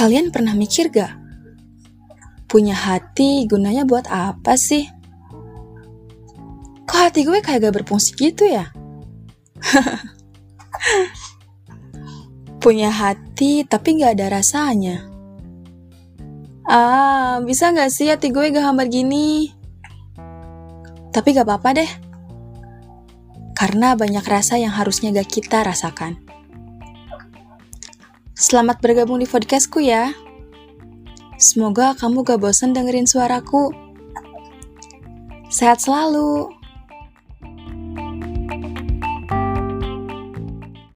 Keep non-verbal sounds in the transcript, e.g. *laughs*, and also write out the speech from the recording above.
Kalian pernah mikir gak? Punya hati gunanya buat apa sih? Kok hati gue kayak gak berfungsi gitu ya? *laughs* Punya hati tapi gak ada rasanya. Ah, bisa gak sih hati gue gak hambar gini? Tapi gak apa-apa deh. Karena banyak rasa yang harusnya gak kita rasakan. Selamat bergabung di podcastku ya. Semoga kamu gak bosan dengerin suaraku. Sehat selalu.